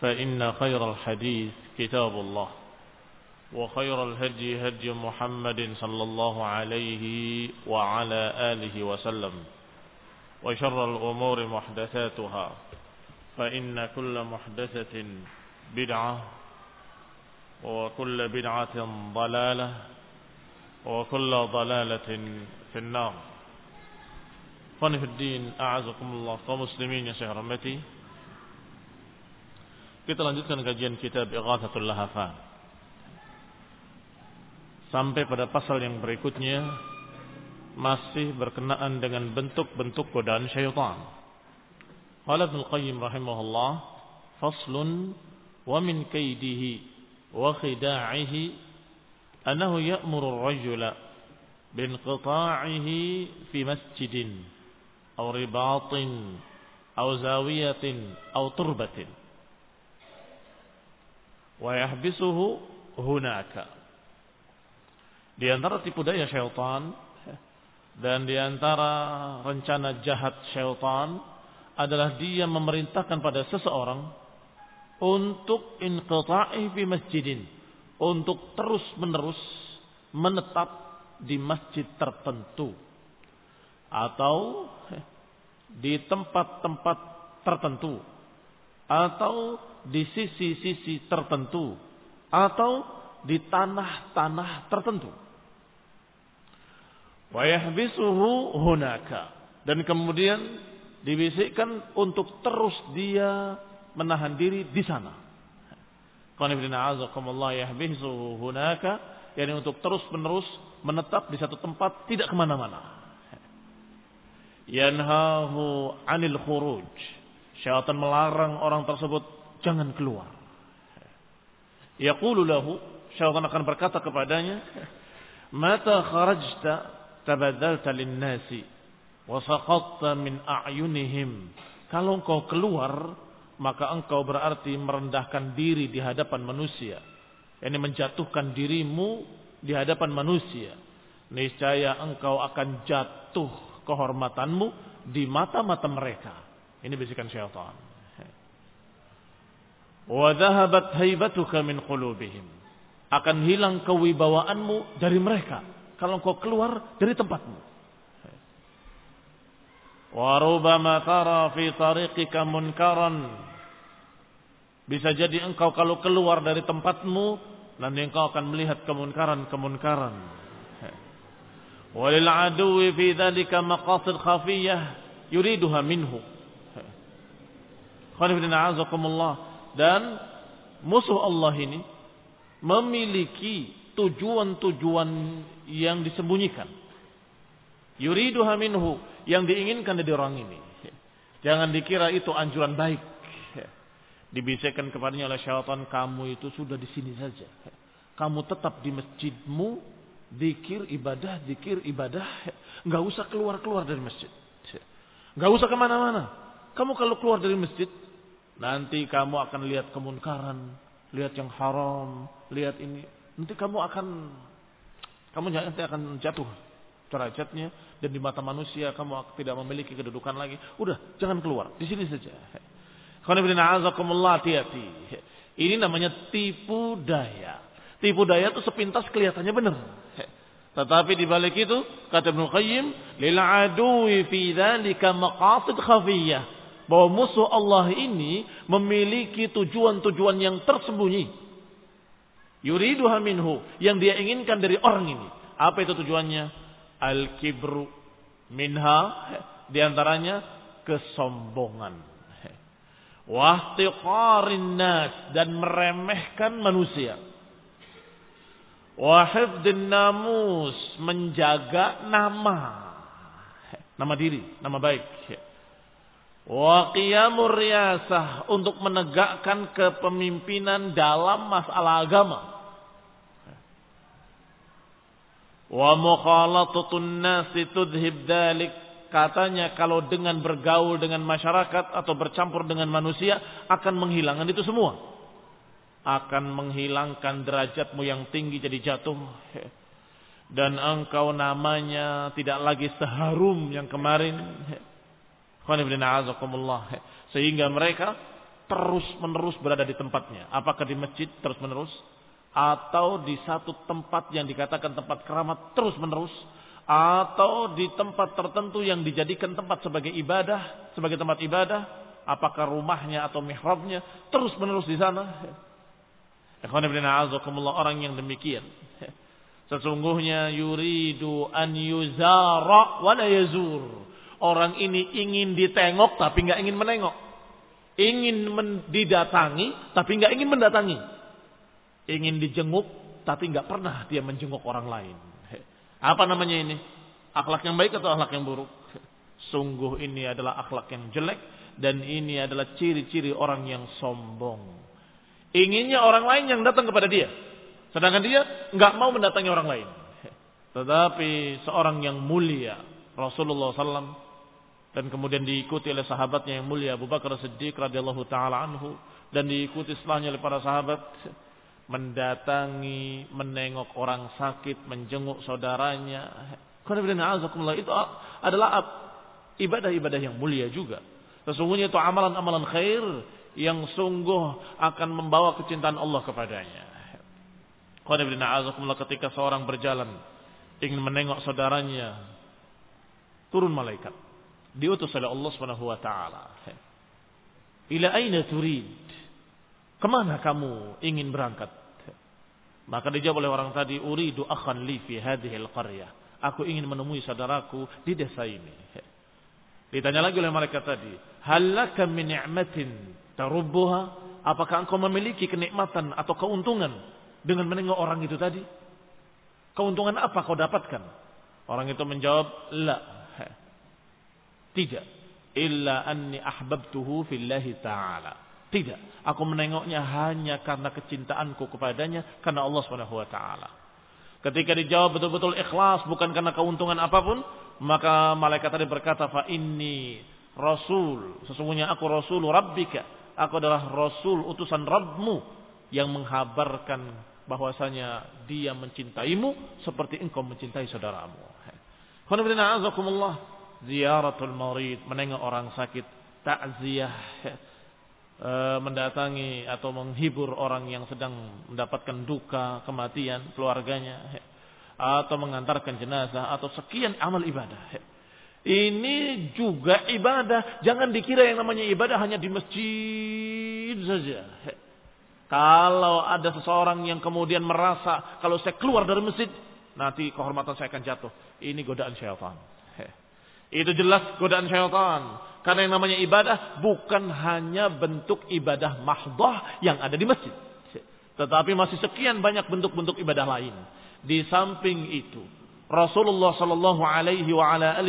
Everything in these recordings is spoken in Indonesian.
فإن خير الحديث كتاب الله وخير الهدي هدي محمد صلى الله عليه وعلى آله وسلم وشر الأمور محدثاتها فإن كل محدثة بدعة وكل بدعة ضلالة وكل ضلالة في النار fi din, a'azakumullah kaum muslimin yang saya hormati. Kita lanjutkan kajian kitab Ighathatul Lahafan. Sampai pada pasal yang berikutnya masih berkenaan dengan bentuk-bentuk godaan syaitan. Qala Ibnu Qayyim rahimahullah, faslun wa min kaidihi wa khida'ihi annahu ya'muru ar-rajula binqita'ihi fi masjidin aw ribatin aw zawiyatin aw turbatin wa yahbisuhu hunaka. Di antara tipu daya syaitan dan di antara rencana jahat syaitan adalah dia memerintahkan pada seseorang untuk inqita'i fi masjidin, untuk terus-menerus menetap di masjid tertentu atau di tempat-tempat tertentu atau di sisi-sisi tertentu atau di tanah-tanah tertentu. Wa yahbisuhu hunaka dan kemudian dibisikkan untuk terus dia menahan diri di sana. Qanifidina azakumullah yahbisuhu hunaka yakni untuk terus-menerus menetap di satu tempat tidak ke mana-mana. Yanhahu anil khuruj. Syaitan melarang orang tersebut jangan keluar. Yaqulu lahu, syaitan akan berkata kepadanya, "Mata kharajta tabadalta lin-nasi wa saqatta min a'yunihim." Kalau engkau keluar, maka engkau berarti merendahkan diri di hadapan manusia. Yani menjatuhkan dirimu di hadapan manusia. Niscaya engkau akan jatuh kehormatanmu di mata-mata mereka. Ini bisikan syaitan. Wa dhahabat haibatuka min qulubihim. Akan hilang kewibawaanmu dari mereka kalau engkau keluar dari tempatmu. Wa rubama tara fi tariqika munkaran. Bisa jadi engkau kalau keluar dari tempatmu nanti engkau akan melihat kemunkaran-kemunkaran. Walil aduwi fi dhalika maqasid khafiyah yuriduha minhu. Khanifidina azakumullah. Dan musuh Allah ini memiliki tujuan-tujuan yang disembunyikan. Yuriduha minhu yang diinginkan dari orang ini. Jangan dikira itu anjuran baik. Dibisikkan kepadanya oleh syaitan, kamu itu sudah di sini saja. Kamu tetap di masjidmu, dikir ibadah, dikir ibadah. Nggak usah keluar-keluar dari masjid. Nggak usah ke mana-mana. Kamu kalau keluar dari masjid, nanti kamu akan lihat kemunkaran, lihat yang haram, lihat ini. Nanti kamu akan, kamu nanti akan jatuh derajatnya dan di mata manusia kamu tidak memiliki kedudukan lagi. Udah, jangan keluar. Di sini saja. hati-hati. Ini namanya tipu daya. Tipu daya itu sepintas kelihatannya benar. Tetapi di balik itu kata Ibnu Qayyim, lil aduwi fi dzalika maqasid khafiyah. Bahwa musuh Allah ini memiliki tujuan-tujuan yang tersembunyi. Yuriduha minhu, yang dia inginkan dari orang ini. Apa itu tujuannya? Al-kibru minha, di antaranya kesombongan wahtiqarin nas dan meremehkan manusia. Wahifdin namus menjaga nama. Nama diri, nama baik. Wa qiyamur riyasah untuk menegakkan kepemimpinan dalam masalah agama. Wa mukhalatatun nasi tudhib dalik Katanya kalau dengan bergaul dengan masyarakat atau bercampur dengan manusia akan menghilangkan itu semua. Akan menghilangkan derajatmu yang tinggi jadi jatuh. Dan engkau namanya tidak lagi seharum yang kemarin. Sehingga mereka terus menerus berada di tempatnya. Apakah di masjid terus menerus? Atau di satu tempat yang dikatakan tempat keramat terus menerus atau di tempat tertentu yang dijadikan tempat sebagai ibadah, sebagai tempat ibadah, apakah rumahnya atau mihrabnya terus menerus di sana. orang yang demikian. Sesungguhnya yuridu an yuzara wa la yazur. Orang ini ingin ditengok tapi nggak ingin menengok. Ingin didatangi tapi nggak ingin mendatangi. Ingin dijenguk tapi nggak pernah dia menjenguk orang lain. Apa namanya ini? Akhlak yang baik atau akhlak yang buruk? Sungguh ini adalah akhlak yang jelek dan ini adalah ciri-ciri orang yang sombong. Inginnya orang lain yang datang kepada dia. Sedangkan dia nggak mau mendatangi orang lain. Tetapi seorang yang mulia, Rasulullah SAW, dan kemudian diikuti oleh sahabatnya yang mulia Abu Bakar Siddiq radhiyallahu taala anhu dan diikuti setelahnya oleh para sahabat mendatangi, menengok orang sakit, menjenguk saudaranya. Itu adalah ibadah-ibadah yang mulia juga. Sesungguhnya itu amalan-amalan khair yang sungguh akan membawa kecintaan Allah kepadanya. Ketika seorang berjalan ingin menengok saudaranya, turun malaikat. Diutus oleh Allah Subhanahu wa taala. Ila aina turid? Ke mana kamu ingin berangkat? Maka dijawab oleh orang tadi, uridu akhan li fi hadhihi qaryah. Aku ingin menemui saudaraku di desa ini. Ditanya lagi oleh mereka tadi, halaka min ni'matin tarubbuha? Apakah engkau memiliki kenikmatan atau keuntungan dengan menengok orang itu tadi? Keuntungan apa kau dapatkan? Orang itu menjawab, la. Tidak. Illa anni ahbabtuhu fillahi ta'ala. Tidak, aku menengoknya hanya karena kecintaanku kepadanya karena Allah Subhanahu wa taala. Ketika dijawab betul-betul ikhlas bukan karena keuntungan apa pun, maka malaikat tadi berkata fa inni rasul, sesungguhnya aku rasul rabbika, aku adalah rasul utusan Rabbmu yang menghabarkan bahwasanya dia mencintaimu seperti engkau mencintai saudaramu. Ziyaratul marid, menengok orang sakit, takziah, e, mendatangi atau menghibur orang yang sedang mendapatkan duka, kematian keluarganya atau mengantarkan jenazah atau sekian amal ibadah. Ini juga ibadah. Jangan dikira yang namanya ibadah hanya di masjid saja. Kalau ada seseorang yang kemudian merasa kalau saya keluar dari masjid nanti kehormatan saya akan jatuh. Ini godaan syaitan. Itu jelas godaan syaitan. Karena yang namanya ibadah bukan hanya bentuk ibadah mahdoh yang ada di masjid. Tetapi masih sekian banyak bentuk-bentuk ibadah lain. Di samping itu, Rasulullah Shallallahu Alaihi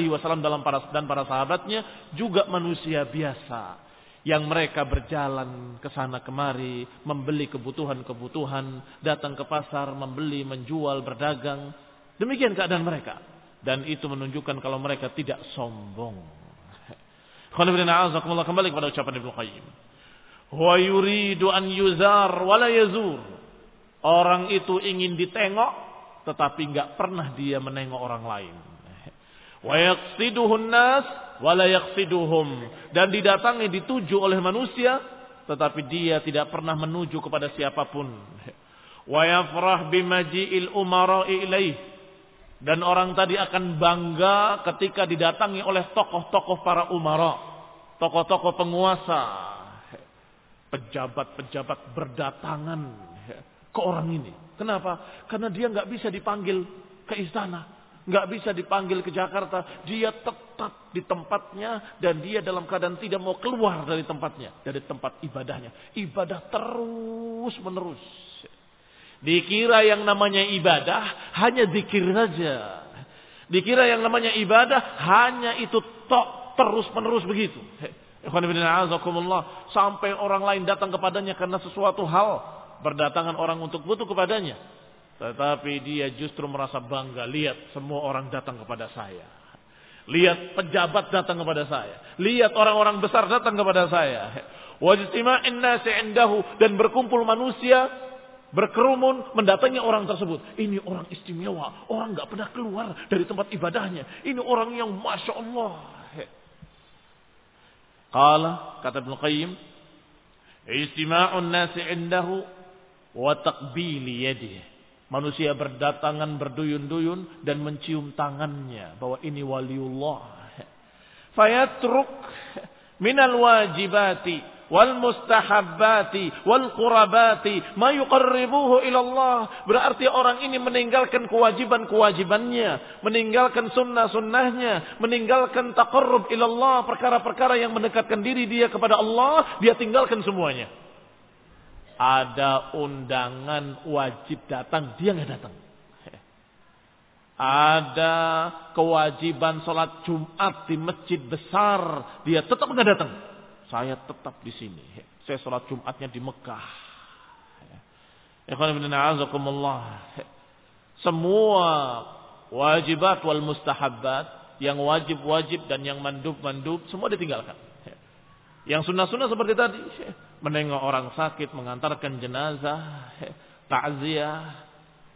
Wasallam dalam para dan para sahabatnya juga manusia biasa yang mereka berjalan ke sana kemari, membeli kebutuhan-kebutuhan, datang ke pasar, membeli, menjual, berdagang. Demikian keadaan mereka. Dan itu menunjukkan kalau mereka tidak sombong. kembali kepada ucapan Ibnu Qayyim. Wa yuridu an yuzar wala yazur. Orang itu ingin ditengok tetapi nggak pernah dia menengok orang lain. Wa yaqsiduhun nas wala yaqsiduhum dan didatangi dituju oleh manusia tetapi dia tidak pernah menuju kepada siapa pun. Wa yafrah bimaji'il umara'i ilaih dan orang tadi akan bangga ketika didatangi oleh tokoh-tokoh para umara, tokoh-tokoh penguasa, pejabat-pejabat berdatangan ke orang ini. Kenapa? Karena dia nggak bisa dipanggil ke istana nggak bisa dipanggil ke Jakarta, dia tetap di tempatnya dan dia dalam keadaan tidak mau keluar dari tempatnya, dari tempat ibadahnya. Ibadah terus menerus. Dikira yang namanya ibadah hanya dikir saja. Dikira yang namanya ibadah hanya itu tok terus menerus begitu. Sampai orang lain datang kepadanya karena sesuatu hal berdatangan orang untuk butuh kepadanya. Tetapi dia justru merasa bangga. Lihat semua orang datang kepada saya. Lihat pejabat datang kepada saya. Lihat orang-orang besar datang kepada saya. Wajtima'in nasi. Dan berkumpul manusia. Berkerumun mendatangi orang tersebut. Ini orang istimewa. Orang nggak pernah keluar dari tempat ibadahnya. Ini orang yang Masya Allah. Kala kata Ibn Qayyim. Istima'un nasi indahu. Wa taqbili yadih Manusia berdatangan berduyun-duyun dan mencium tangannya bahwa ini waliullah. Fayatruk minal wajibati wal mustahabbati wal qurabati ma yuqarribuhu ila Allah. Berarti orang ini meninggalkan kewajiban-kewajibannya, meninggalkan sunnah-sunnahnya, meninggalkan taqarrub ila Allah, perkara-perkara yang mendekatkan diri dia kepada Allah, dia tinggalkan semuanya ada undangan wajib datang, dia nggak datang. Ada kewajiban sholat Jumat di masjid besar, dia tetap nggak datang. Saya tetap di sini. Saya sholat Jumatnya di Mekah. Semua wajibat wal mustahabat, yang wajib-wajib dan yang mandub-mandub, semua ditinggalkan. Yang sunnah-sunnah seperti tadi, menengok orang sakit, mengantarkan jenazah, takziah,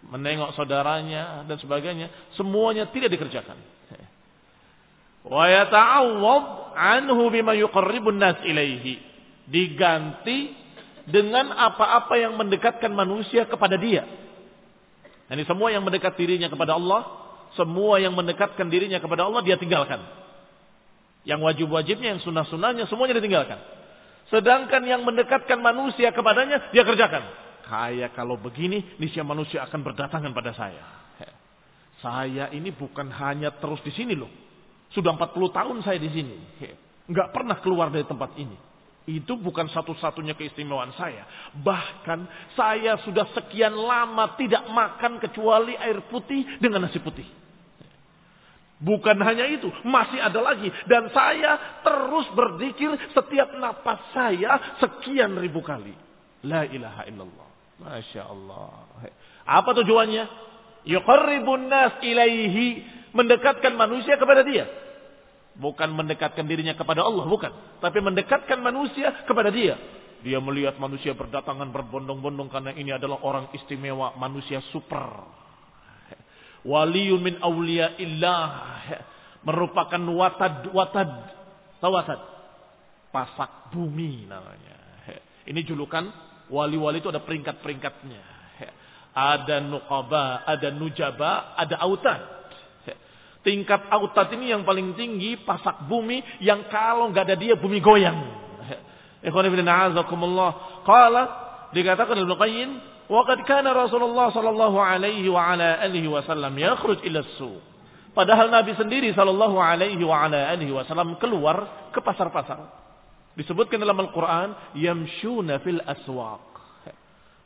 menengok saudaranya dan sebagainya, semuanya tidak dikerjakan. Wa yata'awwad anhu bima yuqarribun nas ilaihi. Diganti dengan apa-apa yang mendekatkan manusia kepada dia. Ini semua yang mendekat dirinya kepada Allah, semua yang mendekatkan dirinya kepada Allah dia tinggalkan. Yang wajib-wajibnya, yang sunnah-sunnahnya, semuanya ditinggalkan. Sedangkan yang mendekatkan manusia kepadanya, dia kerjakan. Kayak kalau begini, niscaya manusia akan berdatangan pada saya. Saya ini bukan hanya terus di sini loh. Sudah 40 tahun saya di sini. Nggak pernah keluar dari tempat ini. Itu bukan satu-satunya keistimewaan saya. Bahkan saya sudah sekian lama tidak makan kecuali air putih dengan nasi putih. Bukan hanya itu, masih ada lagi. Dan saya terus berzikir setiap napas saya sekian ribu kali. La ilaha illallah. Masya Allah. Apa tujuannya? Yuqarribun nas ilaihi. Mendekatkan manusia kepada dia. Bukan mendekatkan dirinya kepada Allah, bukan. Tapi mendekatkan manusia kepada dia. Dia melihat manusia berdatangan berbondong-bondong karena ini adalah orang istimewa, manusia super waliyun min illah merupakan watad watad tawatad pasak bumi namanya ini julukan wali-wali itu ada peringkat-peringkatnya ada nuqaba ada nujaba ada autad tingkat autad ini yang paling tinggi pasak bumi yang kalau nggak ada dia bumi goyang qala dikatakan Ibnu Qayyim Waqad kana Rasulullah sallallahu alaihi wa ala alihi wasallam yakhruj ila suq. Padahal Nabi sendiri sallallahu alaihi wa ala alihi wasallam keluar ke pasar-pasar. Disebutkan dalam Al-Qur'an yamshuna fil aswaq.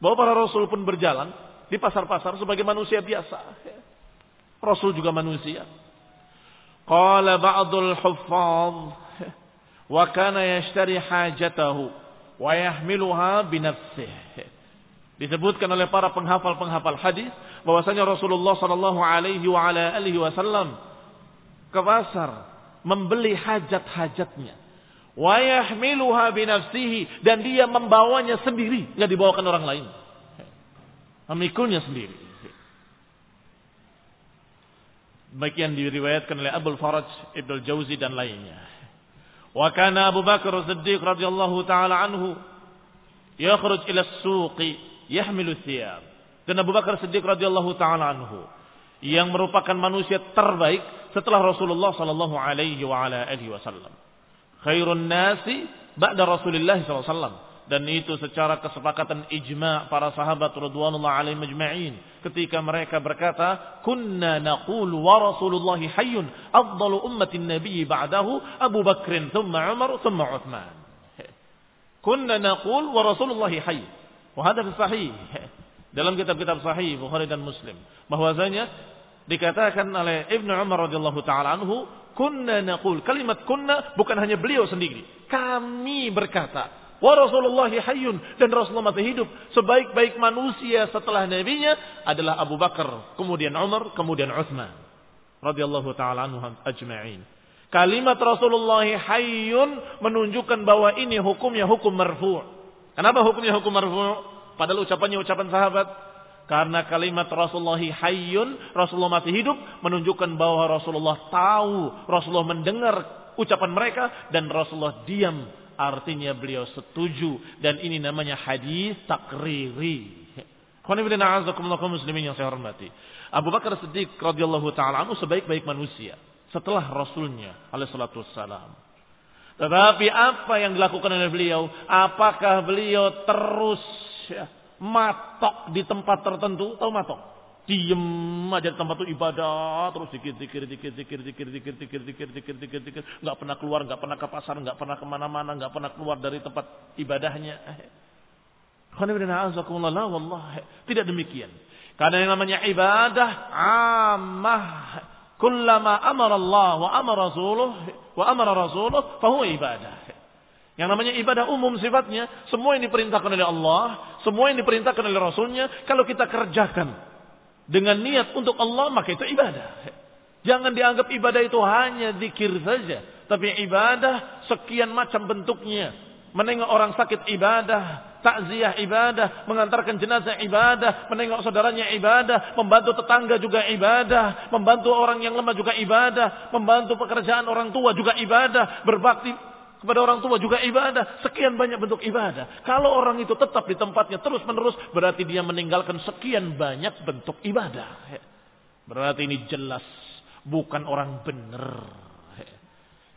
Bahwa para rasul pun berjalan di pasar-pasar sebagai manusia biasa. Rasul juga manusia. Qala ba'dul huffaz wa kana yashtari hajatahu wa yahmiluha binafsihi. Disebutkan oleh para penghafal-penghafal hadis bahwasanya Rasulullah sallallahu alaihi wa ala alihi wasallam ke pasar membeli hajat-hajatnya. Wa yahmiluha binafsihi dan dia membawanya sendiri, enggak dibawakan orang lain. Memikulnya sendiri. Yang diriwayatkan oleh Abu Faraj, Ibnu Jauzi dan lainnya. Wa kana Abu Bakar Siddiq radhiyallahu taala anhu yakhruj ila as-suqi yahmilu thiyab. Dan Abu Bakar Siddiq radhiyallahu taala anhu yang merupakan manusia terbaik setelah Rasulullah sallallahu alaihi wa ala alihi wasallam. Khairun nasi ba'da Rasulullah sallallahu alaihi wasallam dan itu secara kesepakatan ijma' para sahabat radhiyallahu alaihim majma'in. Ketika mereka berkata kunna naqulu wa rasulullah hayyun afdalu ummatin nabiy ba'dahu Abu Bakr thumma Umar thumma Uthman. Kunna naqul wa rasulullah hayy wa hadha sahih. Dalam kitab-kitab sahih Bukhari dan Muslim. Bahwasanya dikatakan oleh Ibnu Umar radhiyallahu taala anhu kunna naqul. Kalimat kunna bukan hanya beliau sendiri. Kami berkata Wa Rasulullah hayyun dan Rasulullah masih hidup. Sebaik-baik manusia setelah nabinya adalah Abu Bakar, kemudian Umar, kemudian Utsman radhiyallahu taala anhum ajma'in. Kalimat Rasulullah hayyun menunjukkan bahwa ini hukumnya hukum marfu'. Kenapa hukumnya hukum marfu'? Padahal ucapannya ucapan sahabat. Karena kalimat Rasulullah hayyun, Rasulullah masih hidup, menunjukkan bahwa Rasulullah tahu, Rasulullah mendengar ucapan mereka, dan Rasulullah diam Artinya beliau setuju dan ini namanya hadis takriri. muslimin yang saya hormati. Abu Bakar Siddiq radhiyallahu taala anhu sebaik-baik manusia setelah rasulnya alaihi salatu wassalam. Tetapi apa yang dilakukan oleh beliau? Apakah beliau terus ya, matok di tempat tertentu? Tahu matok? Diem aja di tempat itu ibadah terus dikir dikir dikir dikir dikir dikir dikir dikir dikir dikir dikir nggak pernah keluar nggak pernah ke pasar nggak pernah ke mana-mana nggak pernah keluar dari tempat ibadahnya tidak demikian karena yang namanya ibadah amah kullama amara Allah wa amara rasuluh wa amara rasuluh fahuwa ibadah yang namanya ibadah umum sifatnya semua yang diperintahkan oleh Allah semua yang diperintahkan oleh Rasulnya kalau kita kerjakan dengan niat untuk Allah maka itu ibadah. Jangan dianggap ibadah itu hanya zikir saja, tapi ibadah sekian macam bentuknya. Menengok orang sakit ibadah, takziah ibadah, mengantarkan jenazah ibadah, menengok saudaranya ibadah, membantu tetangga juga ibadah, membantu orang yang lemah juga ibadah, membantu pekerjaan orang tua juga ibadah, berbakti kepada orang tua juga ibadah. Sekian banyak bentuk ibadah. Kalau orang itu tetap di tempatnya terus menerus. Berarti dia meninggalkan sekian banyak bentuk ibadah. Berarti ini jelas. Bukan orang benar.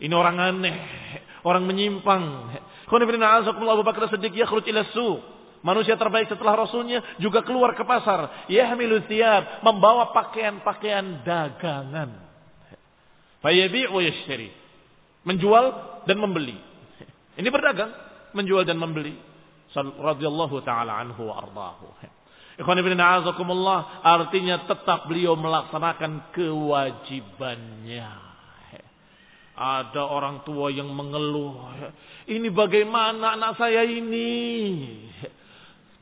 Ini orang aneh. Orang menyimpang. Abu Bakar Siddiq yakhruj ila. Manusia terbaik setelah Rasulnya juga keluar ke pasar. Yahmilu thiyab. Membawa pakaian-pakaian dagangan. Fayabi' wa yashtari menjual dan membeli. Ini berdagang, menjual dan membeli. Radhiyallahu taala anhu wa ardahu. Ikhwan ibn a'azakumullah artinya tetap beliau melaksanakan kewajibannya. Ada orang tua yang mengeluh. Ini bagaimana anak saya ini?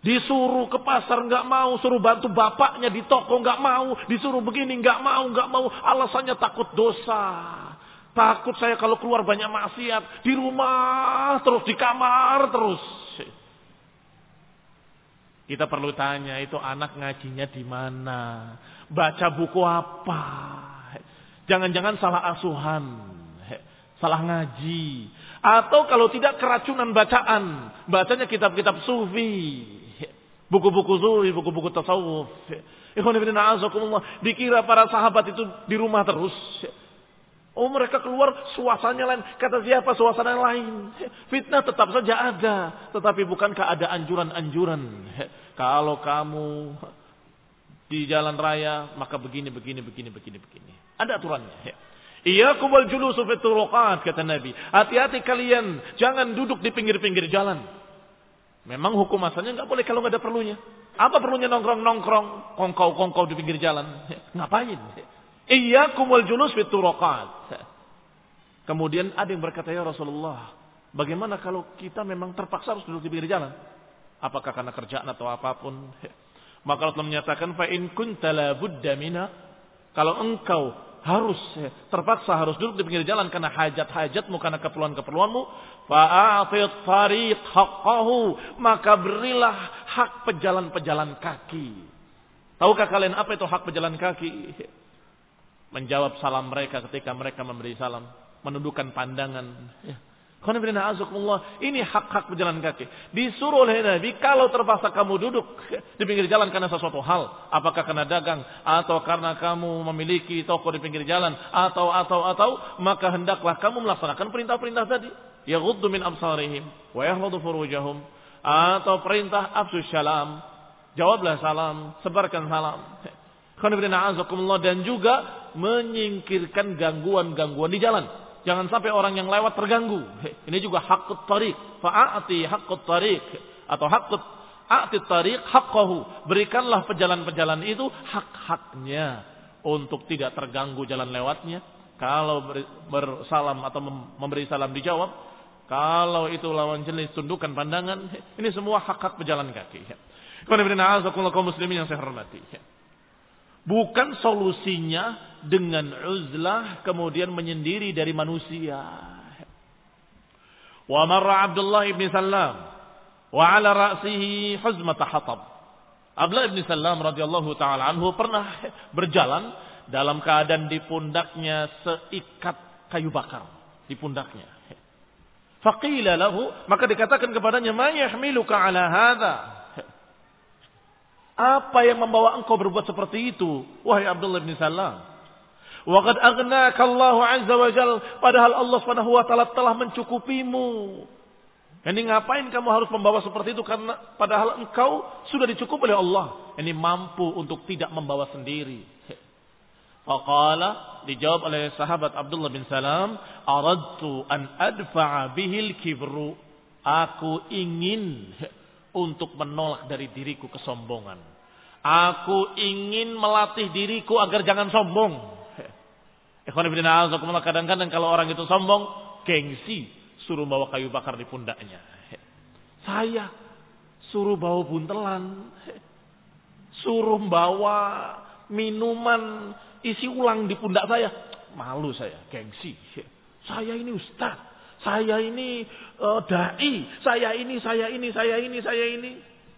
Disuruh ke pasar nggak mau, suruh bantu bapaknya di toko nggak mau, disuruh begini nggak mau, nggak mau, alasannya takut dosa. Takut saya kalau keluar banyak maksiat. Di rumah terus, di kamar terus. Kita perlu tanya itu anak ngajinya di mana? Baca buku apa? Jangan-jangan salah asuhan. Salah ngaji. Atau kalau tidak keracunan bacaan. Bacanya kitab-kitab sufi. Buku-buku sufi, buku-buku tasawuf. Dikira para sahabat itu di rumah terus. Oh mereka keluar suasananya lain. Kata siapa suasana lain. Fitnah tetap saja ada. Tetapi bukankah ada anjuran-anjuran. Kalau kamu di jalan raya. Maka begini, begini, begini, begini, begini. Ada aturannya. Iya kubal julusu fituruqat kata Nabi. Hati-hati kalian. Jangan duduk di pinggir-pinggir jalan. Memang hukum asalnya nggak boleh kalau nggak ada perlunya. Apa perlunya nongkrong-nongkrong, kongkau-kongkau di pinggir jalan? Ngapain? Iyyakum wal julus fit turaqat. Kemudian ada yang berkata ya Rasulullah, Bagaimana kalau kita memang terpaksa harus duduk di pinggir jalan? Apakah karena kerjaan atau apa pun? Maka Allah menyatakan fa in kunta budda kalau engkau harus terpaksa harus duduk di pinggir jalan karena hajat-hajatmu karena keperluan-keperluanmu fa'atit tariq haqqahu maka berilah hak pejalan-pejalan kaki tahukah kalian apa itu hak pejalan kaki menjawab salam mereka ketika mereka memberi salam menundukkan pandangan ini hak-hak pejalan kaki. Disuruh oleh Nabi, kalau terpaksa kamu duduk di pinggir jalan karena sesuatu hal. Apakah karena dagang, atau karena kamu memiliki toko di pinggir jalan, atau, atau, atau. Maka hendaklah kamu melaksanakan perintah-perintah tadi. Ya min absarihim, wa yahladu furujahum. Atau perintah absus salam. Jawablah salam, sebarkan salam. Dan juga menyingkirkan gangguan-gangguan di jalan Jangan sampai orang yang lewat terganggu. Ini juga hakut tarik. Fa'ati hakut tarik. Atau hakut a'ti tarik haqqahu. Berikanlah pejalan-pejalan itu hak-haknya. Untuk tidak terganggu jalan lewatnya. Kalau bersalam atau memberi salam dijawab. Kalau itu lawan jenis tundukkan pandangan. Ini semua hak-hak pejalan kaki. Kalau muslimin yang saya hormati. Bukan solusinya dengan uzlah kemudian menyendiri dari manusia. Wa marra Abdullah ibn Salam wa ala ra'sihi huzmat hatab. Abdullah ibn Salam radhiyallahu taala anhu pernah berjalan dalam keadaan di pundaknya seikat kayu bakar di pundaknya. Faqila lahu maka dikatakan kepadanya ma yahmiluka ala hadha apa yang membawa engkau berbuat seperti itu? Wahai Abdullah bin Salam. Waqad aghnaka Allah azza wa jal. Padahal Allah subhanahu wa ta'ala telah mencukupimu. Ini ngapain kamu harus membawa seperti itu? Karena padahal engkau sudah dicukupi oleh Allah. Ini mampu untuk tidak membawa sendiri. Faqala dijawab oleh sahabat Abdullah bin Salam, "Aradtu an adfa'a bihil kibru." Aku ingin untuk menolak dari diriku kesombongan. Aku ingin melatih diriku agar jangan sombong. Kadang-kadang kalau orang itu sombong, gengsi, suruh bawa kayu bakar di pundaknya. Saya suruh bawa buntelan, suruh bawa minuman isi ulang di pundak saya. Malu saya, gengsi. Saya ini ustaz, saya ini uh, dai, saya ini, saya ini, saya ini, saya ini.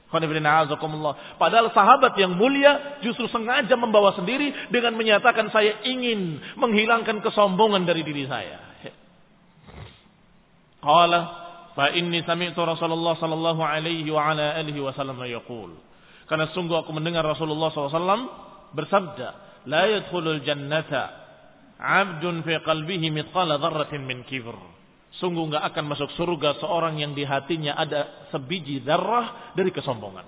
Padahal sahabat yang mulia justru sengaja membawa sendiri dengan menyatakan saya ingin menghilangkan kesombongan dari diri saya. Qala fa inni sami'tu Rasulullah sallallahu alaihi wa ala alihi wasallam yaqul. Karena sungguh aku mendengar Rasulullah SAW bersabda, "La yadkhulul jannata 'abdun fi qalbihi mithqala dzarratin min kibr." Sungguh nggak akan masuk surga seorang yang di hatinya ada sebiji darah dari kesombongan.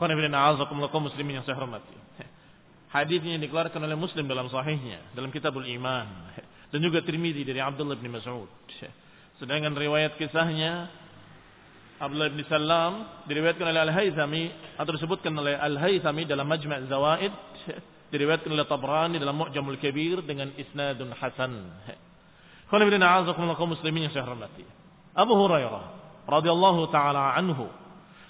muslimin yang saya hormati. Hadisnya dikeluarkan oleh Muslim dalam sahihnya, dalam Kitabul Iman dan juga Tirmidzi dari Abdullah bin Mas'ud. Sedangkan riwayat kisahnya Abdullah bin Salam diriwayatkan oleh Al-Haythami atau disebutkan oleh Al-Haythami dalam Majma' Zawaid diriwayatkan oleh Tabrani dalam Mu'jamul Kabir dengan isnadun hasan. Muslimin yang saya hormati. Abu Hurairah radhiyallahu taala anhu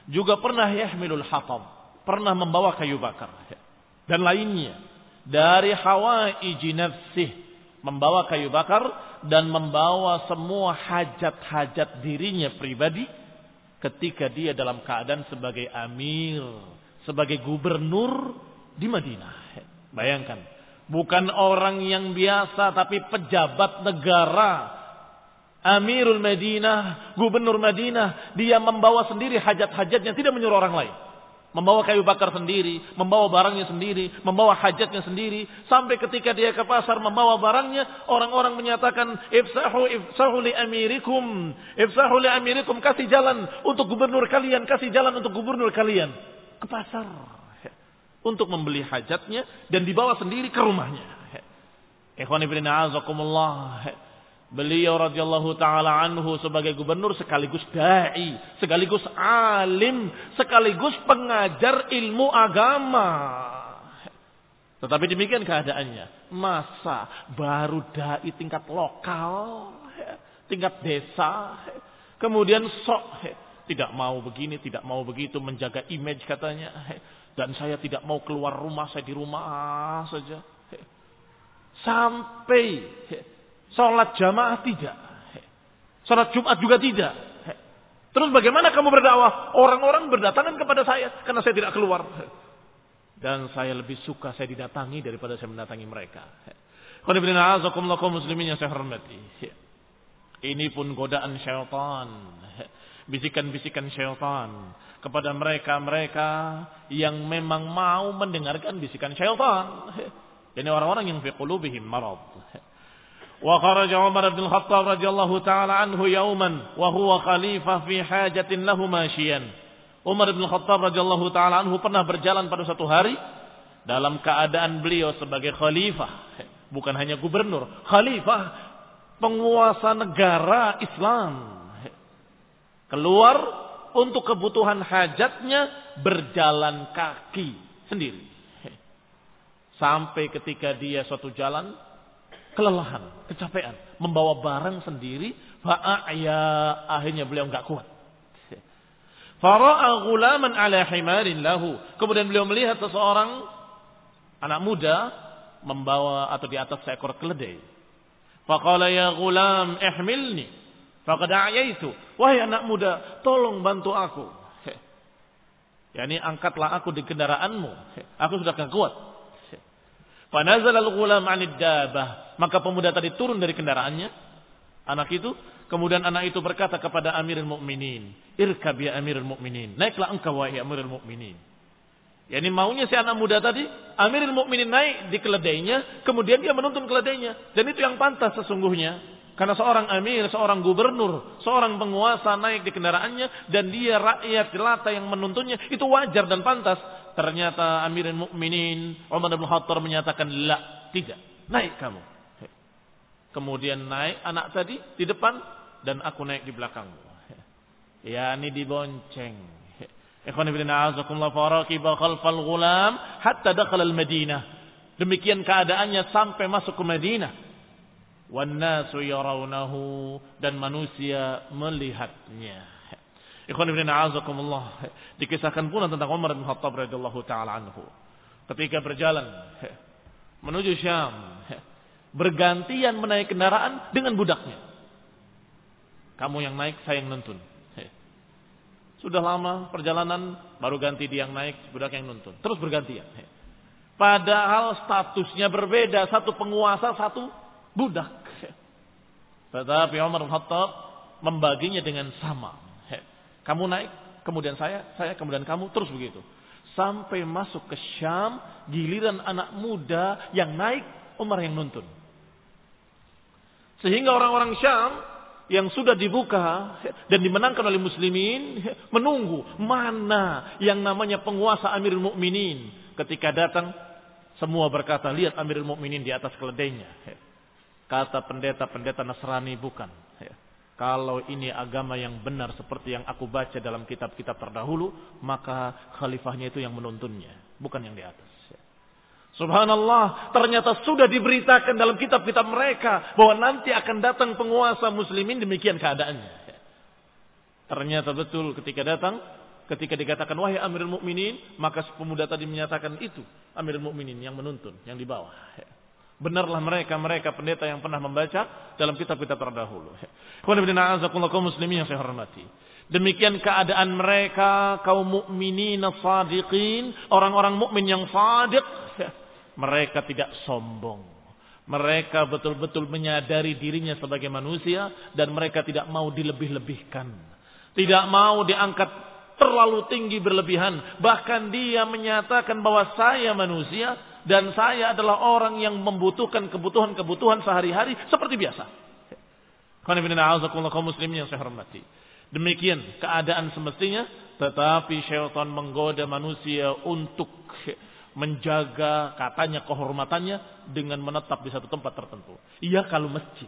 juga pernah yahmilul hatab, pernah membawa kayu bakar dan lainnya dari hawaiji nafsih membawa kayu bakar dan membawa semua hajat-hajat dirinya pribadi ketika dia dalam keadaan sebagai amir, sebagai gubernur di Madinah. Bayangkan, Bukan orang yang biasa tapi pejabat negara. Amirul Madinah, gubernur Madinah, dia membawa sendiri hajat-hajatnya, tidak menyuruh orang lain. Membawa kayu bakar sendiri, membawa barangnya sendiri, membawa hajatnya sendiri. Sampai ketika dia ke pasar membawa barangnya, orang-orang menyatakan, Ifsahu, ifsahu li amirikum. Ifsahu li amirikum, kasih jalan untuk gubernur kalian, kasih jalan untuk gubernur kalian. Ke pasar untuk membeli hajatnya dan dibawa sendiri ke rumahnya. Ikhwan ibn a'azakumullah. Beliau radhiyallahu taala anhu sebagai gubernur sekaligus dai, sekaligus alim, sekaligus pengajar ilmu agama. Tetapi demikian keadaannya. Masa baru dai tingkat lokal tingkat desa, kemudian sok tidak mau begini, tidak mau begitu, menjaga image katanya. Dan saya tidak mau keluar rumah, saya di rumah saja. Sampai sholat jamaah tidak. Sholat Jumat juga tidak. Terus bagaimana kamu berdakwah? Orang-orang berdatangan kepada saya karena saya tidak keluar. Dan saya lebih suka saya didatangi daripada saya mendatangi mereka. muslimin yang saya hormati. Ini pun godaan syaitan. Bisikan-bisikan syaitan kepada mereka-mereka yang memang mau mendengarkan bisikan syaitan. Ini orang-orang yang fi qulubihim marad. Wa kharaja Umar bin Khattab radhiyallahu taala anhu yauman wa huwa khalifah fi hajatin lahu masyian. Umar bin Khattab radhiyallahu taala anhu pernah berjalan pada satu hari dalam keadaan beliau sebagai khalifah, bukan hanya gubernur, khalifah, penguasa negara Islam. Keluar untuk kebutuhan hajatnya berjalan kaki sendiri. Sampai ketika dia suatu jalan kelelahan, kecapean, membawa barang sendiri, fa'aya akhirnya beliau nggak kuat. Fara'a ghulaman ala himarin lahu. Kemudian beliau melihat seseorang anak muda membawa atau di atas seekor keledai. Faqala ya ghulam ihmilni. Faqad a'yaitu. Wahai anak muda, tolong bantu aku. Ya ini angkatlah aku di kendaraanmu. Aku sudah gak kuat. Fanazal al-ghulam 'anid. Maka pemuda tadi turun dari kendaraannya. Anak itu, kemudian anak itu berkata kepada Amirul Mukminin, "Irkab ya Amirul Mukminin." Naiklah engkau wahai Amirul Mukminin. Ya ini maunya si anak muda tadi, Amirul Mukminin naik di keledainya, kemudian dia menuntun keledainya. Dan itu yang pantas sesungguhnya. Karena seorang amir, seorang gubernur, seorang penguasa naik di kendaraannya dan dia rakyat jelata yang menuntunnya itu wajar dan pantas. Ternyata Amirin Mukminin Umar bin Khattab menyatakan la, tidak. Naik kamu. Kemudian naik anak tadi di depan dan aku naik di belakangmu. Ya ini dibonceng. Ikhwan ibn a'azakumullah faraqiba khalfal ghulam hatta dakhala al-Madinah. Demikian keadaannya sampai masuk ke Madinah. Wannasu yarawnahu dan manusia melihatnya. Ikhwan ibn a'azakumullah. Dikisahkan pula tentang Umar bin Khattab radhiyallahu taala anhu. Ketika berjalan menuju Syam, bergantian menaik kendaraan dengan budaknya. Kamu yang naik, saya yang nuntun. Sudah lama perjalanan, baru ganti dia yang naik, budak yang nuntun. Terus bergantian. Padahal statusnya berbeda, satu penguasa, satu budak. Tetapi Umar bin Khattab membaginya dengan sama. Kamu naik, kemudian saya, saya kemudian kamu, terus begitu. Sampai masuk ke Syam, giliran anak muda yang naik, Umar yang nuntun. Sehingga orang-orang Syam yang sudah dibuka dan dimenangkan oleh muslimin menunggu mana yang namanya penguasa Amirul Mukminin ketika datang semua berkata lihat Amirul Mukminin di atas keledainya Kata pendeta-pendeta Nasrani bukan. Ya. Kalau ini agama yang benar seperti yang aku baca dalam kitab-kitab terdahulu, maka khalifahnya itu yang menuntunnya, bukan yang di atas. Ya. Subhanallah, ternyata sudah diberitakan dalam kitab-kitab mereka bahwa nanti akan datang penguasa muslimin demikian keadaannya. Ya. Ternyata betul ketika datang, ketika dikatakan wahai Amirul Mukminin, maka pemuda tadi menyatakan itu Amirul Mukminin yang menuntun, yang di bawah. Benarlah mereka mereka pendeta yang pernah membaca dalam kitab-kitab terdahulu. muslimin yang saya hormati. Demikian keadaan mereka kaum mukminin sadiqin, orang-orang mukmin yang sadiq, mereka tidak sombong. Mereka betul-betul menyadari dirinya sebagai manusia dan mereka tidak mau dilebih-lebihkan. Tidak mau diangkat terlalu tinggi berlebihan. Bahkan dia menyatakan bahwa saya manusia dan saya adalah orang yang membutuhkan kebutuhan-kebutuhan sehari-hari seperti biasa. muslimin yang saya hormati. Demikian keadaan semestinya, tetapi syaitan menggoda manusia untuk menjaga katanya kehormatannya dengan menetap di satu tempat tertentu. Iya kalau masjid.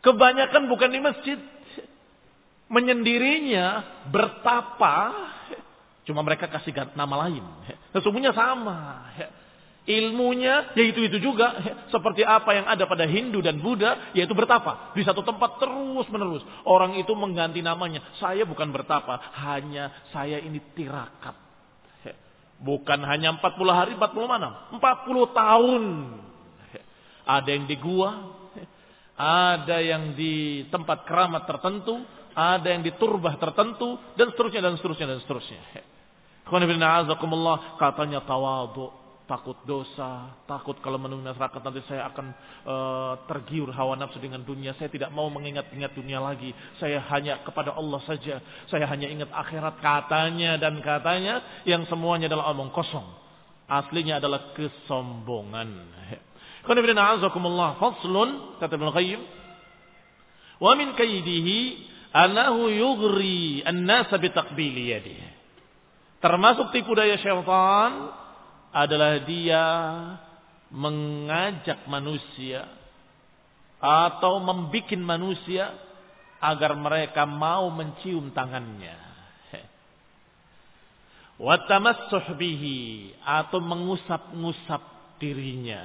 Kebanyakan bukan di masjid. Menyendirinya bertapa. Cuma mereka kasih nama lain. Sesungguhnya sama. Ilmunya yaitu itu juga seperti apa yang ada pada Hindu dan Buddha yaitu bertapa di satu tempat terus menerus. Orang itu mengganti namanya. Saya bukan bertapa, hanya saya ini tirakat. Bukan hanya 40 hari, 40 mana? 40 tahun. Ada yang di gua, ada yang di tempat keramat tertentu, ada yang di turbah tertentu dan seterusnya dan seterusnya dan seterusnya. Katanya tawadu takut dosa, takut kalau menemui masyarakat nanti saya akan uh, tergiur hawa nafsu dengan dunia. Saya tidak mau mengingat-ingat dunia lagi. Saya hanya kepada Allah saja. Saya hanya ingat akhirat katanya dan katanya yang semuanya adalah omong kosong. Aslinya adalah kesombongan. Qanibina azakumullah faslun kata Ibnu Qayyim wa min kaidihi anahu yughri an-nasa bi taqbili yadihi. Termasuk tipu daya syaitan adalah dia mengajak manusia atau membuat manusia agar mereka mau mencium tangannya. Watamassuh bihi atau mengusap-ngusap dirinya.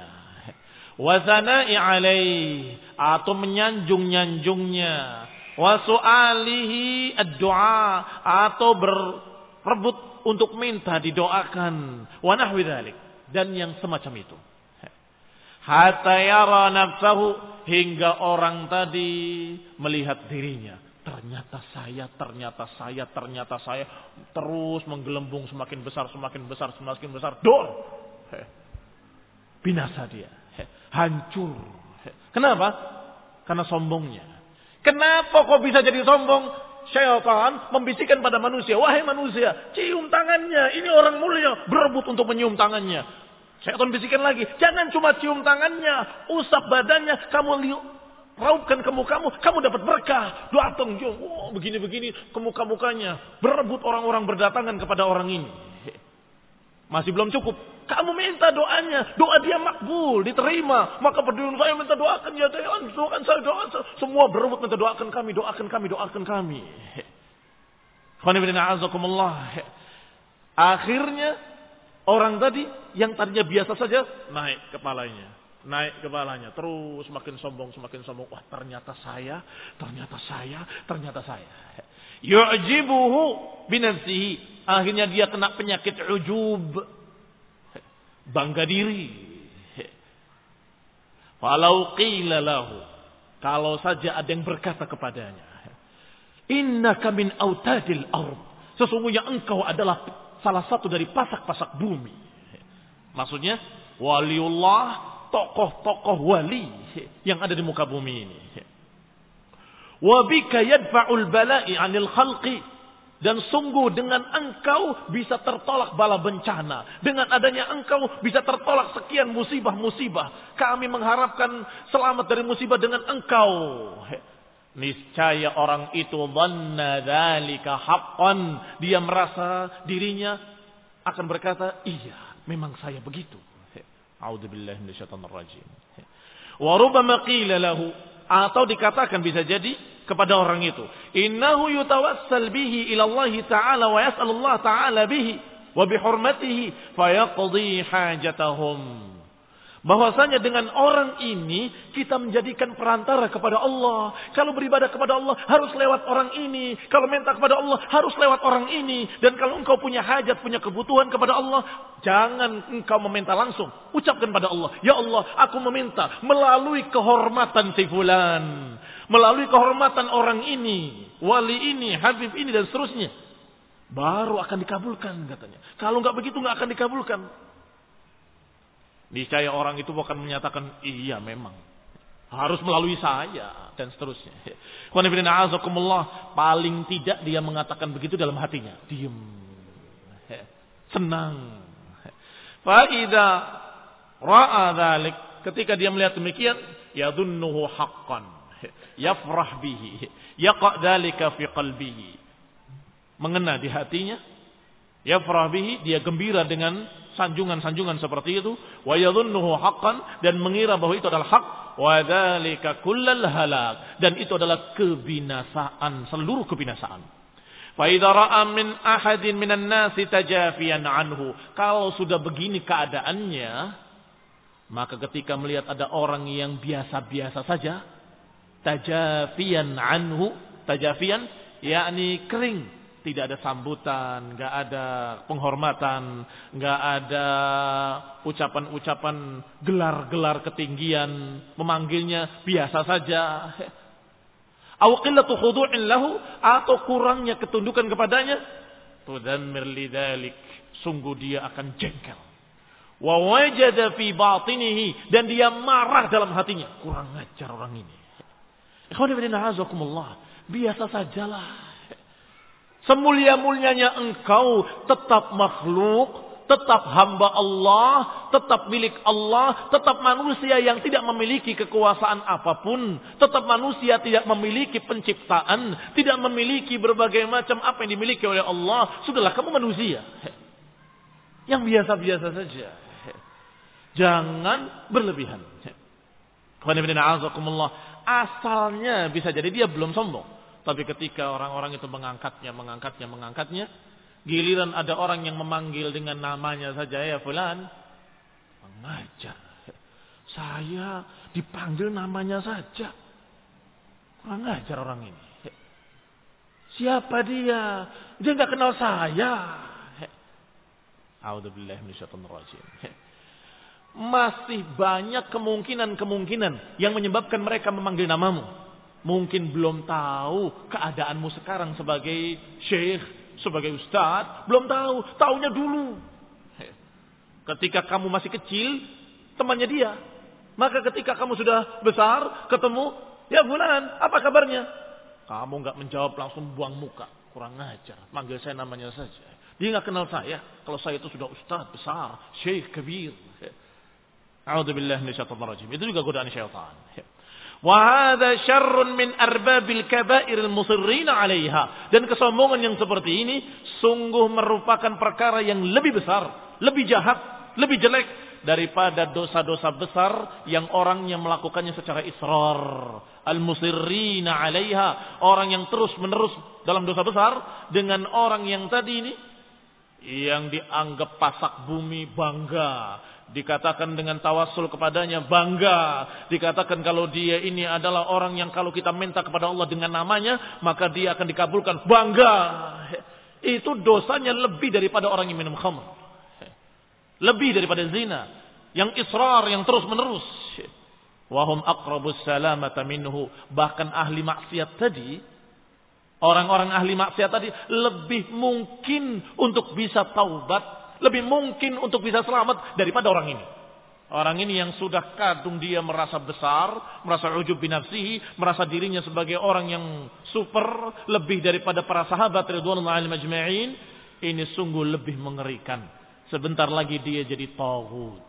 Wazana'i alaih atau menyanjung-nyanjungnya. Wasu'alihi ad-du'a atau berebut untuk minta didoakan. Wa nahwi dan yang semacam itu. Hatta yara nafsahu. Hingga orang tadi melihat dirinya. Ternyata saya ternyata saya ternyata saya. Terus menggelembung semakin besar semakin besar semakin besar. Dor binasa dia. Hancur. Kenapa? Karena sombongnya. Kenapa kok bisa jadi sombong syaitan membisikkan pada manusia, wahai manusia, cium tangannya, ini orang mulia, berebut untuk menyium tangannya. Syaitan bisikan lagi, jangan cuma cium tangannya, usap badannya, kamu liuk, raupkan ke mukamu, kamu dapat berkah. Datang, oh, begini-begini ke muka-mukanya. Berebut orang-orang berdatangan kepada orang ini. Masih belum cukup. Kamu minta doanya. Doa dia makbul, diterima. Maka berdiri saya minta doakan ya Dayan. Doakan saya, doa Semua berebut minta doakan kami, doakan kami, doakan kami. Akhirnya orang tadi yang tadinya biasa saja naik kepalanya. Naik kepalanya. Terus semakin sombong, semakin sombong. Wah ternyata saya, ternyata saya, ternyata saya. Yu'jibuhu binafsihi. Akhirnya dia kena penyakit ujub bangga diri. Walau qila lahu. Kalau saja ada yang berkata kepadanya. Innaka min autadil ard. Sesungguhnya engkau adalah salah satu dari pasak-pasak bumi. Maksudnya waliullah, tokoh-tokoh wali yang ada di muka bumi ini. Wabika yadfa'ul bala'i anil khalqi dan sungguh dengan engkau bisa tertolak bala bencana. Dengan adanya engkau bisa tertolak sekian musibah-musibah. Kami mengharapkan selamat dari musibah dengan engkau. Niscaya orang itu dhanna dzalika haqqan. Dia merasa dirinya akan berkata, "Iya, memang saya begitu." A'udzubillahi minasyaitonir rajim. Wa qila lahu atau dikatakan bisa jadi kepada orang itu. Innahu yutawassal bihi ila Allah Ta'ala wa yas'alullah Ta'ala bihi wa bihurmatihi fayaqdi hajatahum. Bahwasanya dengan orang ini kita menjadikan perantara kepada Allah. Kalau beribadah kepada Allah harus lewat orang ini. Kalau minta kepada Allah harus lewat orang ini. Dan kalau engkau punya hajat, punya kebutuhan kepada Allah, jangan engkau meminta langsung. Ucapkan pada Allah, Ya Allah, aku meminta melalui kehormatan si fulan. Melalui kehormatan orang ini, wali ini, habib ini dan seterusnya. Baru akan dikabulkan katanya. Kalau nggak begitu nggak akan dikabulkan. Niscaya orang itu akan menyatakan, iya memang. Harus melalui saya. Dan seterusnya. Paling tidak dia mengatakan begitu dalam hatinya. Diam. Senang. Fa'idha ra'a dhalik. Ketika dia melihat demikian. Yadunnuhu haqqan. Yafrah bihi. Yaqa' dhalika fi qalbihi. Mengena di hatinya. Yafrah bihi. Dia gembira dengan sanjungan-sanjungan seperti itu wa yadhunnuhu haqqan dan mengira bahwa itu adalah hak wa dzalika kullal halak dan itu adalah kebinasaan seluruh kebinasaan fa idza ra'a min ahadin minan nasi tajafiyan anhu kalau sudah begini keadaannya Maka ketika melihat ada orang yang biasa-biasa saja, tajafian anhu, tajafian, yakni kering, tidak ada sambutan, nggak ada penghormatan, nggak ada ucapan-ucapan gelar-gelar ketinggian, memanggilnya biasa saja. Aw qillatu khudu'in lahu atau kurangnya ketundukan kepadanya, tudammir lidzalik, sungguh dia akan jengkel wa wajada fi batinihi dan dia marah dalam hatinya. Kurang ajar orang ini. Biasa sajalah. Semulia-mulianya engkau tetap makhluk, tetap hamba Allah, tetap milik Allah, tetap manusia yang tidak memiliki kekuasaan apa pun, tetap manusia tidak memiliki penciptaan, tidak memiliki berbagai macam apa yang dimiliki oleh Allah. Sudahlah kamu manusia. Yang biasa-biasa saja. Jangan berlebihan. Asalnya bisa jadi dia belum sombong. Tapi ketika orang-orang itu mengangkatnya, mengangkatnya, mengangkatnya. Giliran ada orang yang memanggil dengan namanya saja ya fulan. Mengajar. Saya dipanggil namanya saja. Kurang ajar orang ini. Siapa dia? Dia nggak kenal saya. A'udzubillahi minasyaitonir rajim masih banyak kemungkinan-kemungkinan yang menyebabkan mereka memanggil namamu. Mungkin belum tahu keadaanmu sekarang sebagai syekh, sebagai ustadz. Belum tahu, taunya dulu. Ketika kamu masih kecil, temannya dia. Maka ketika kamu sudah besar, ketemu, ya bulan, apa kabarnya? Kamu nggak menjawab langsung buang muka. Kurang ajar. Manggil saya namanya saja. Dia nggak kenal saya. Kalau saya itu sudah ustadz besar, syekh kabir. A'udzubillah minasyaitonir rajim. Itu juga godaan syaitan. Wa hadza syarrun min arbabil kaba'iril musirrin 'alaiha. Dan kesombongan yang seperti ini sungguh merupakan perkara yang lebih besar, lebih jahat, lebih jelek daripada dosa-dosa besar yang orangnya melakukannya secara israr. Al-musirrin 'alaiha, orang yang terus-menerus dalam dosa besar dengan orang yang tadi ini yang dianggap pasak bumi bangga Dikatakan dengan tawasul kepadanya bangga. Dikatakan kalau dia ini adalah orang yang kalau kita minta kepada Allah dengan namanya, maka dia akan dikabulkan. Bangga. Itu dosanya lebih daripada orang yang minum khamr. Lebih daripada zina. Yang israr, yang terus menerus. Wahum akrabus salamata minhu. Bahkan ahli maksiat tadi, orang-orang ahli maksiat tadi lebih mungkin untuk bisa taubat lebih mungkin untuk bisa selamat daripada orang ini. Orang ini yang sudah kadung dia merasa besar, merasa ujub binafsihi, merasa dirinya sebagai orang yang super, lebih daripada para sahabat ridwanullahi majma'in, ini sungguh lebih mengerikan. Sebentar lagi dia jadi tauhid.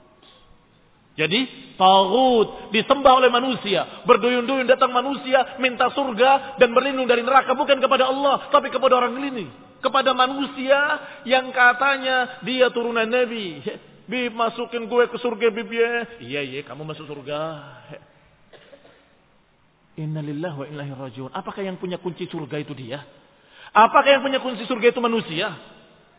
Jadi tauhid disembah oleh manusia, berduyun-duyun datang manusia minta surga dan berlindung dari neraka bukan kepada Allah, tapi kepada orang ini kepada manusia yang katanya dia turunan Nabi. Bi masukin gue ke surga bibi. Iya iya kamu masuk surga. Innalillahi wa inna rajiun. Apakah yang punya kunci surga itu dia? Apakah yang punya kunci surga itu manusia?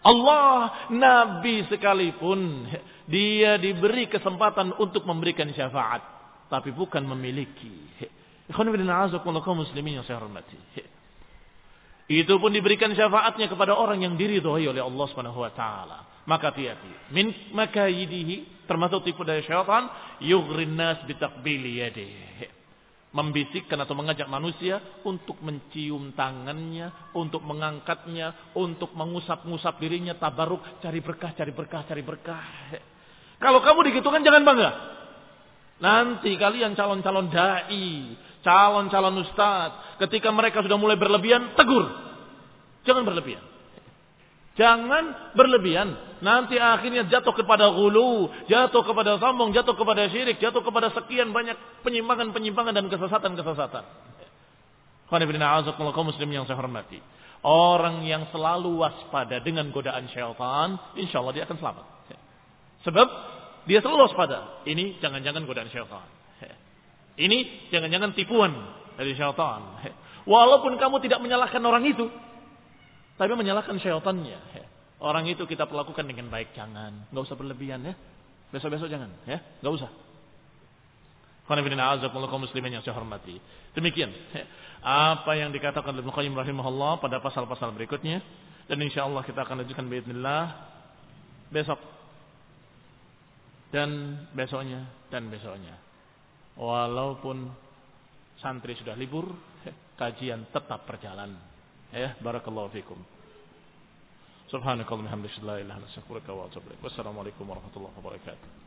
Allah, Nabi sekalipun dia diberi kesempatan untuk memberikan syafaat, tapi bukan memiliki. Ikhwan muslimin yang saya hormati. Itu pun diberikan syafaatnya kepada orang yang diridhoi oleh Allah Subhanahu wa taala. Maka hati-hati. Min makayidihi termasuk tipu daya syaitan yughrin nas bitaqbili yadihi. Membisikkan atau mengajak manusia untuk mencium tangannya, untuk mengangkatnya, untuk mengusap-ngusap dirinya, tabaruk, cari berkah, cari berkah, cari berkah. Kalau kamu digitukan jangan bangga. Nanti kalian calon-calon dai, calon-calon ustaz, ketika mereka sudah mulai berlebihan, tegur. Jangan berlebihan. Jangan berlebihan. Nanti akhirnya jatuh kepada gulu, jatuh kepada sombong, jatuh kepada syirik, jatuh kepada sekian banyak penyimpangan-penyimpangan dan kesesatan-kesesatan. kaum muslim yang saya hormati. Orang yang selalu waspada dengan godaan syaitan, insya Allah dia akan selamat. Sebab dia selalu waspada. Ini jangan-jangan godaan syaitan. Ini jangan-jangan tipuan dari syaitan. Walaupun kamu tidak menyalahkan orang itu, tapi menyalahkan syaitannya. Orang itu kita perlakukan dengan baik, jangan. Nggak usah berlebihan ya. Besok-besok jangan ya, nggak usah. kaum muslimin yang saya hormati. Demikian apa yang dikatakan oleh Ibnu Qayyim rahimahullah pada pasal-pasal berikutnya dan insyaallah kita akan lanjutkan باذنillah besok dan besoknya dan besoknya. Walaupun santri sudah libur, kajian tetap berjalan. Ya, barakallahu fikum. Subhanakallahumma hamdaka la ilaha illa anta astaghfiruka wa atubu ilaik. Wassalamualaikum warahmatullahi wabarakatuh.